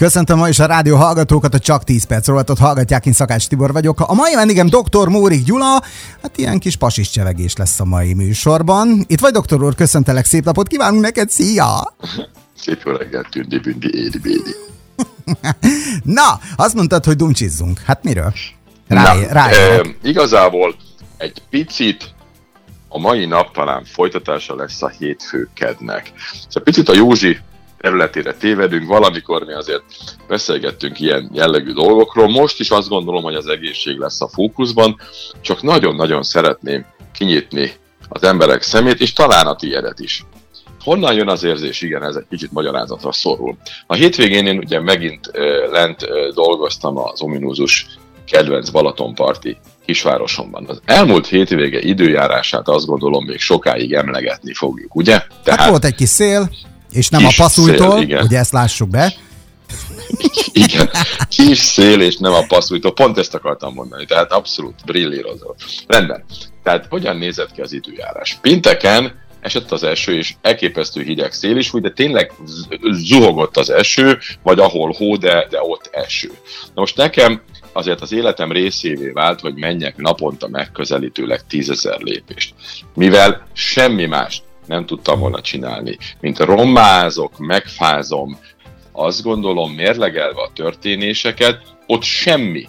Köszöntöm ma is a rádió hallgatókat, a Csak 10 perc rovatot hallgatják, én Szakács Tibor vagyok. A mai vendégem dr. Mórik Gyula, hát ilyen kis pasis csevegés lesz a mai műsorban. Itt vagy, doktor úr, köszöntelek, szép napot kívánunk neked, szia! Szép jó reggelt, tündi, bündi, édi, bédi. Na, azt mondtad, hogy dumcsizzunk. Hát miről? Rá, Na, e, igazából egy picit a mai nap talán folytatása lesz a hétfőkednek. Szóval picit a Józsi területére tévedünk, valamikor mi azért beszélgettünk ilyen jellegű dolgokról. Most is azt gondolom, hogy az egészség lesz a fókuszban, csak nagyon-nagyon szeretném kinyitni az emberek szemét, és talán a tiédet is. Honnan jön az érzés? Igen, ez egy kicsit magyarázatra szorul. A hétvégén én ugye megint lent dolgoztam az ominózus kedvenc Balatonparti kisvárosomban. Az elmúlt hétvége időjárását azt gondolom még sokáig emlegetni fogjuk, ugye? Hát Tehát hát volt egy kis szél, és nem a passzújtól, ugye ezt lássuk be. igen, kis szél és nem a passzújtól, pont ezt akartam mondani, tehát abszolút brillírozó. Rendben, tehát hogyan nézett ki az időjárás? Pinteken esett az eső, és elképesztő hideg szél is, de tényleg zuhogott az eső, vagy ahol hó, de, de ott eső. Na most nekem azért az életem részévé vált, hogy menjek naponta megközelítőleg tízezer lépést. Mivel semmi más nem tudtam volna csinálni, mint rommázok, megfázom, azt gondolom mérlegelve a történéseket, ott semmi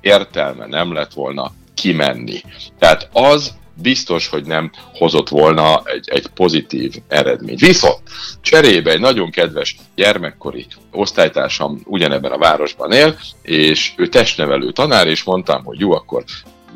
értelme nem lett volna kimenni. Tehát az biztos, hogy nem hozott volna egy, egy pozitív eredményt. Viszont cserébe egy nagyon kedves gyermekkori osztálytársam ugyanebben a városban él, és ő testnevelő tanár, és mondtam, hogy jó, akkor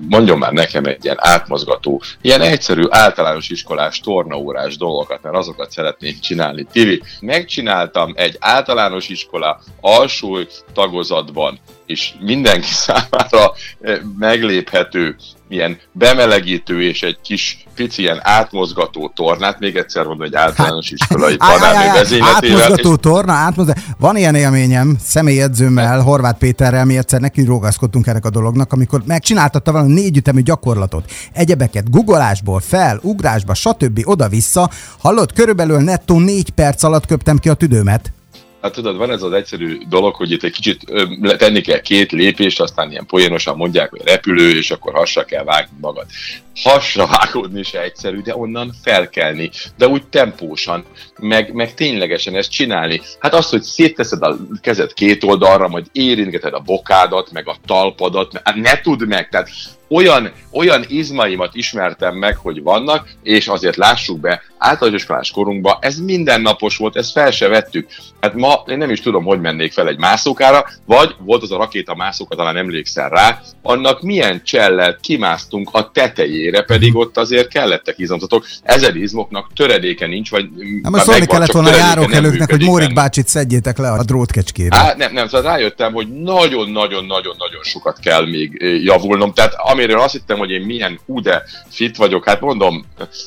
mondjon már nekem egy ilyen átmozgató, ilyen egyszerű általános iskolás tornaórás dolgokat, mert azokat szeretnék csinálni. Tivi, megcsináltam egy általános iskola alsó tagozatban, és mindenki számára eh, megléphető ilyen bemelegítő és egy kis pici ilyen átmozgató tornát, még egyszer mondom, egy általános iskolai tanárnő vezényletével. Átmozgató és... torna, átmozgató. Van ilyen élményem személyedzőmmel, Horváth Péterrel, mi egyszer neki rogaszkodtunk ennek a dolognak, amikor megcsináltatta valami négy ütemű gyakorlatot. Egyebeket guggolásból fel, ugrásba, stb. oda-vissza. Hallott, körülbelül nettó négy perc alatt köptem ki a tüdőmet hát tudod, van ez az egyszerű dolog, hogy itt egy kicsit ö, tenni kell két lépést, aztán ilyen poénosan mondják, hogy repülő, és akkor hasra kell vágni magad. Hasra vágódni se egyszerű, de onnan felkelni, de úgy tempósan, meg, meg ténylegesen ezt csinálni. Hát az, hogy szétteszed a kezed két oldalra, majd érintgeted a bokádat, meg a talpadat, ne tudd meg, tehát olyan, olyan izmaimat ismertem meg, hogy vannak, és azért lássuk be, általános iskolás korunkban ez mindennapos volt, ezt fel se vettük. Hát ma én nem is tudom, hogy mennék fel egy mászókára, vagy volt az a rakéta mászóka, talán emlékszel rá, annak milyen csellel kimásztunk a tetejére, pedig ott azért kellettek izomzatok. Ezer izmoknak töredéke nincs, vagy Na most szólni kellett volna a járókelőknek, hogy Mórik bácsit szedjétek le a drótkecskére. Á, nem, nem, szóval rájöttem, hogy nagyon-nagyon-nagyon-nagyon sokat kell még javulnom. Tehát amiről azt hittem, hogy én milyen hú, de fit vagyok, hát mondom,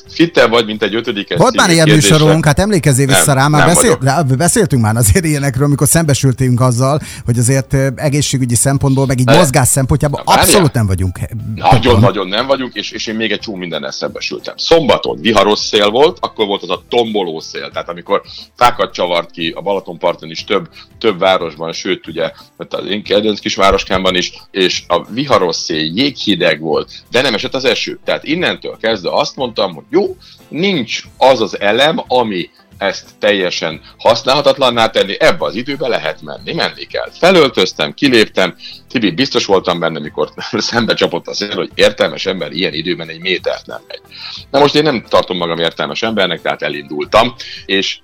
fitte vagy, mint egy ötödik Volt már ilyen műsorunk, hát emlékezzél vissza rá, már beszél, beszéltünk már azért ilyenekről, amikor szembesültünk azzal, hogy azért egészségügyi szempontból, meg így mozgás szempontjából abszolút nem vagyunk. Nagyon-nagyon nem vagyunk, és, és én még egy csú mindennel szembesültem. Szombaton viharos szél volt, akkor volt az a tomboló szél, tehát amikor fákat csavart ki a Balatonparton is több, több városban, sőt ugye az én kedvenc kis városkámban is, és a viharos szél, jéghideg volt, de nem esett az eső. Tehát innentől kezdve azt mondtam, hogy jó, nincs az az elem, ami ezt teljesen használhatatlanná tenni, ebbe az időbe lehet menni, menni kell. Felöltöztem, kiléptem, Tibi, biztos voltam benne, mikor szembe csapott a szél, hogy értelmes ember ilyen időben egy métert nem megy. Na most én nem tartom magam értelmes embernek, tehát elindultam, és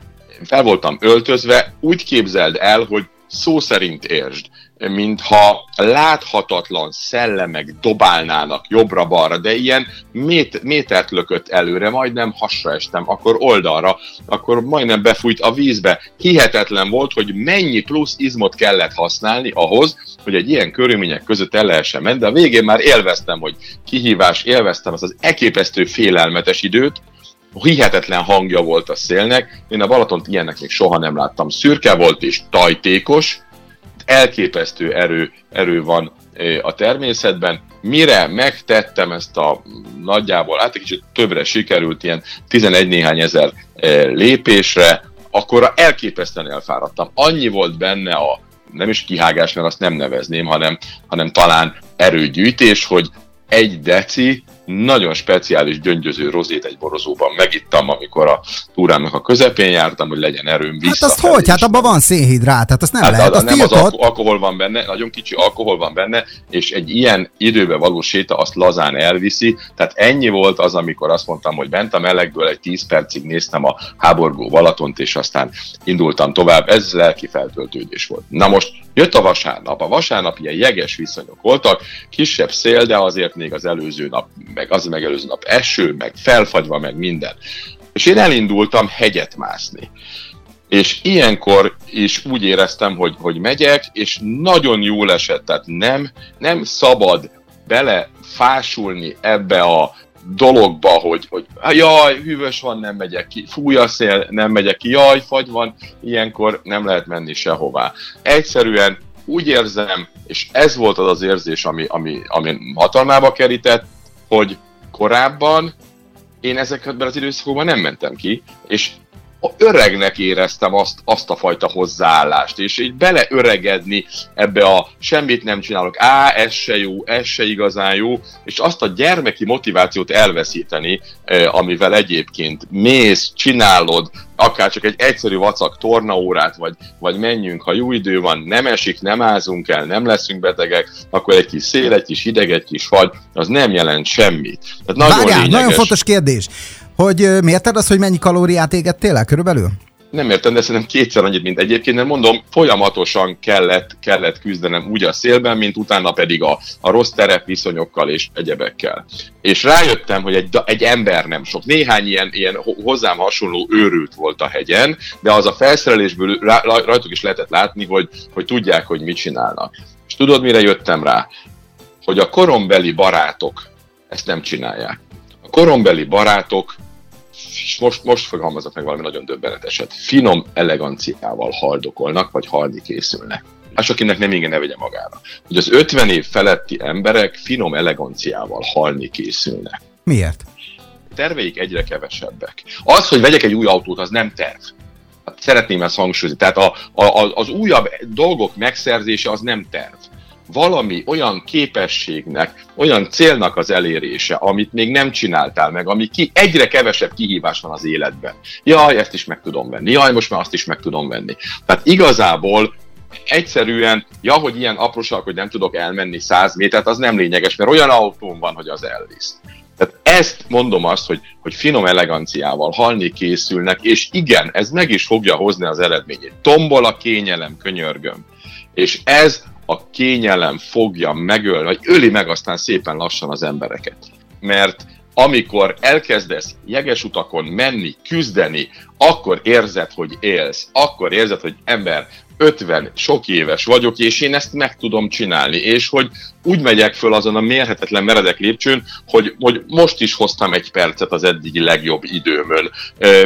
fel voltam öltözve, úgy képzeld el, hogy szó szerint értsd, mintha láthatatlan szellemek dobálnának jobbra-balra, de ilyen mét, métert lökött előre, majdnem hasra estem, akkor oldalra, akkor majdnem befújt a vízbe. Hihetetlen volt, hogy mennyi plusz izmot kellett használni ahhoz, hogy egy ilyen körülmények között el lehessen menni, de a végén már élveztem, hogy kihívás, élveztem az az elképesztő félelmetes időt, hihetetlen hangja volt a szélnek, én a Balatont ilyennek még soha nem láttam. Szürke volt és tajtékos, elképesztő erő, erő van a természetben. Mire megtettem ezt a nagyjából, hát egy kicsit többre sikerült, ilyen 11 néhány ezer lépésre, akkor elképesztően elfáradtam. Annyi volt benne a nem is kihágás, mert azt nem nevezném, hanem, hanem talán erőgyűjtés, hogy egy deci nagyon speciális gyöngyöző rozét egy borozóban megittam, amikor a túrámnak a közepén jártam, hogy legyen erőm vissza. Hát azt hogy? Hát abban van szénhidrát, hát azt nem hát lehet. Azt nem az alkohol van benne, nagyon kicsi alkohol van benne, és egy ilyen időbe való séta azt lazán elviszi. Tehát ennyi volt az, amikor azt mondtam, hogy bent a melegből egy 10 percig néztem a háborgó Balatont, és aztán indultam tovább. Ez lelki feltöltődés volt. Na most jött a vasárnap. A vasárnap ilyen jeges viszonyok voltak, kisebb szél, de azért még az előző nap meg az megelőző nap eső, meg felfagyva, meg minden. És én elindultam hegyet mászni. És ilyenkor is úgy éreztem, hogy, hogy megyek, és nagyon jól esett, tehát nem, nem szabad bele fásulni ebbe a dologba, hogy, hogy jaj, hűvös van, nem megyek ki, fúj a szél, nem megyek ki, jaj, fagy van, ilyenkor nem lehet menni sehová. Egyszerűen úgy érzem, és ez volt az az érzés, ami, ami, ami hatalmába kerített, hogy korábban én ezekben az időszakokban nem mentem ki, és öregnek éreztem azt, azt a fajta hozzáállást, és így beleöregedni ebbe a semmit nem csinálok, á, ez se jó, ez se igazán jó, és azt a gyermeki motivációt elveszíteni, amivel egyébként mész, csinálod, akár csak egy egyszerű vacak tornaórát, vagy, vagy menjünk, ha jó idő van, nem esik, nem ázunk el, nem leszünk betegek, akkor egy kis szél, egy kis hideg, egy kis fagy, az nem jelent semmit. Tehát nagyon, Várjál, lényeges. nagyon fontos kérdés. Hogy mérted azt, hogy mennyi kalóriát égettél el körülbelül? nem értem, de szerintem kétszer annyit, mint egyébként, mert mondom, folyamatosan kellett, kellett küzdenem úgy a szélben, mint utána pedig a, a rossz terepviszonyokkal és egyebekkel. És rájöttem, hogy egy, egy ember nem sok. Néhány ilyen, ilyen hozzám hasonló őrült volt a hegyen, de az a felszerelésből rá, rajtuk is lehetett látni, hogy, hogy tudják, hogy mit csinálnak. És tudod, mire jöttem rá? Hogy a korombeli barátok ezt nem csinálják. A korombeli barátok és most, most fogalmazok meg valami nagyon döbbeneteset, finom eleganciával haldokolnak, vagy halni készülnek. Hát akinek nem igen ne vegye magára. Hogy az 50 év feletti emberek finom eleganciával halni készülnek. Miért? Terveik egyre kevesebbek. Az, hogy vegyek egy új autót, az nem terv. Hát szeretném ezt hangsúlyozni. Tehát a, a, az újabb dolgok megszerzése az nem terv valami olyan képességnek, olyan célnak az elérése, amit még nem csináltál meg, ami ki, egyre kevesebb kihívás van az életben. Jaj, ezt is meg tudom venni, jaj, most már azt is meg tudom venni. Tehát igazából egyszerűen, ja, hogy ilyen apróság, hogy nem tudok elmenni 100 métert, az nem lényeges, mert olyan autóm van, hogy az elvisz. Tehát ezt mondom azt, hogy, hogy finom eleganciával halni készülnek, és igen, ez meg is fogja hozni az eredményét. Tombol a kényelem, könyörgöm. És ez a kényelem fogja megölni, vagy öli meg aztán szépen lassan az embereket. Mert amikor elkezdesz jeges utakon menni, küzdeni, akkor érzed, hogy élsz, akkor érzed, hogy ember, 50 sok éves vagyok, és én ezt meg tudom csinálni, és hogy úgy megyek föl azon a mérhetetlen meredek lépcsőn, hogy, hogy most is hoztam egy percet az eddigi legjobb időmön,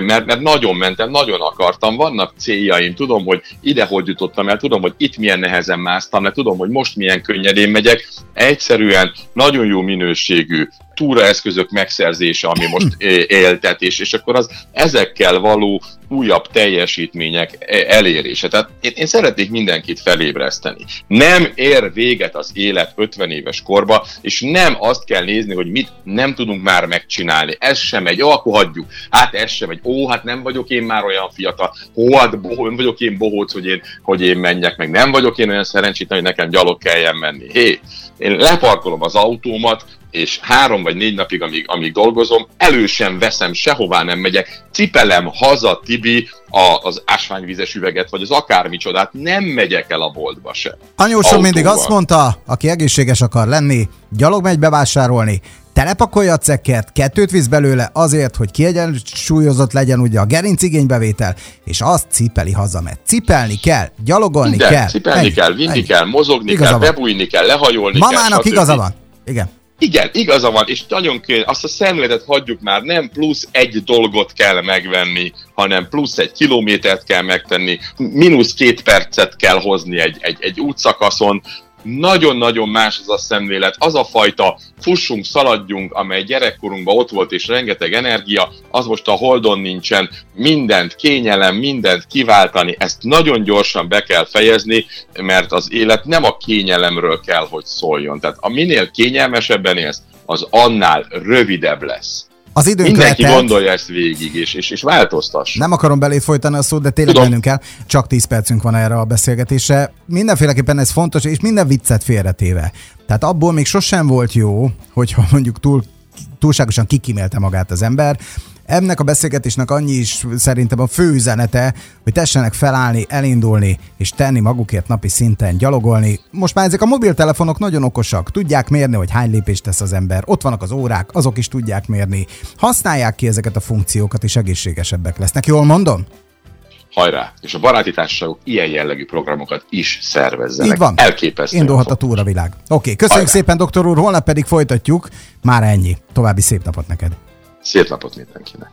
mert, mert nagyon mentem, nagyon akartam, vannak céljaim, tudom, hogy ide hogy jutottam el, tudom, hogy itt milyen nehezen másztam le, tudom, hogy most milyen könnyedén megyek, egyszerűen nagyon jó minőségű túraeszközök megszerzése, ami most éltetés, és akkor az ezekkel való újabb teljesítmények elérése. Tehát én, én szeretnék mindenkit felébreszteni. Nem ér véget az élet 50 éves korba, és nem azt kell nézni, hogy mit nem tudunk már megcsinálni. Ez sem egy, ó, akkor hagyjuk. Hát ez sem egy, ó, hát nem vagyok én már olyan fiatal, ó, hát bohó, nem vagyok én bohóc, hogy én, hogy én menjek, meg nem vagyok én olyan szerencsétlen, hogy nekem gyalog kelljen menni. Hé, én leparkolom az autómat, és három vagy négy napig, amíg, amíg dolgozom, elősen veszem, sehová nem megyek, cipelem haza, Tibi, a, az ásványvizes üveget, vagy az akármicsodát, nem megyek el a boltba se. Anyósom mindig azt mondta, aki egészséges akar lenni, gyalog megy bevásárolni, telepakolja a cekkert, kettőt visz belőle azért, hogy kiegyensúlyozott legyen ugye a gerinc igénybevétel, és azt cipeli haza, mert cipelni kell, gyalogolni Minden, kell. Cipelni egy, kell, vinni egy, kell, mozogni igaza kell, van. bebújni kell, lehajolni Mamának kell. Mamának igaza van. Igen. Igen, igaza van, és nagyon kéne, azt a szemléletet hagyjuk már, nem plusz egy dolgot kell megvenni, hanem plusz egy kilométert kell megtenni, mínusz két percet kell hozni egy, egy, egy útszakaszon, nagyon-nagyon más az a szemlélet, az a fajta fussunk, szaladjunk, amely gyerekkorunkban ott volt, és rengeteg energia, az most a holdon nincsen, mindent kényelem, mindent kiváltani, ezt nagyon gyorsan be kell fejezni, mert az élet nem a kényelemről kell, hogy szóljon. Tehát a minél kényelmesebben élsz, az annál rövidebb lesz. Az időnk Mindenki letelt. gondolja ezt végig, és, és, és változtass. Nem akarom belét folytani a szót, de tényleg Tudom. mennünk kell. Csak 10 percünk van erre a beszélgetésre. Mindenféleképpen ez fontos, és minden viccet félretéve. Tehát abból még sosem volt jó, hogyha mondjuk túl, túlságosan kikimélte magát az ember. Ennek a beszélgetésnek annyi is szerintem a fő üzenete, hogy tessenek felállni, elindulni és tenni magukért napi szinten, gyalogolni. Most már ezek a mobiltelefonok nagyon okosak, tudják mérni, hogy hány lépést tesz az ember. Ott vannak az órák, azok is tudják mérni. Használják ki ezeket a funkciókat, és egészségesebbek lesznek. Jól mondom? Hajrá! És a baráti társaságok ilyen jellegű programokat is szervezzenek. Így van. Elképesztő. Indulhat a túravilág. Oké, okay, köszönjük Hajrá. szépen, doktor úr, holnap pedig folytatjuk. Már ennyi. További szép napot neked. Szép napot mindenkinek!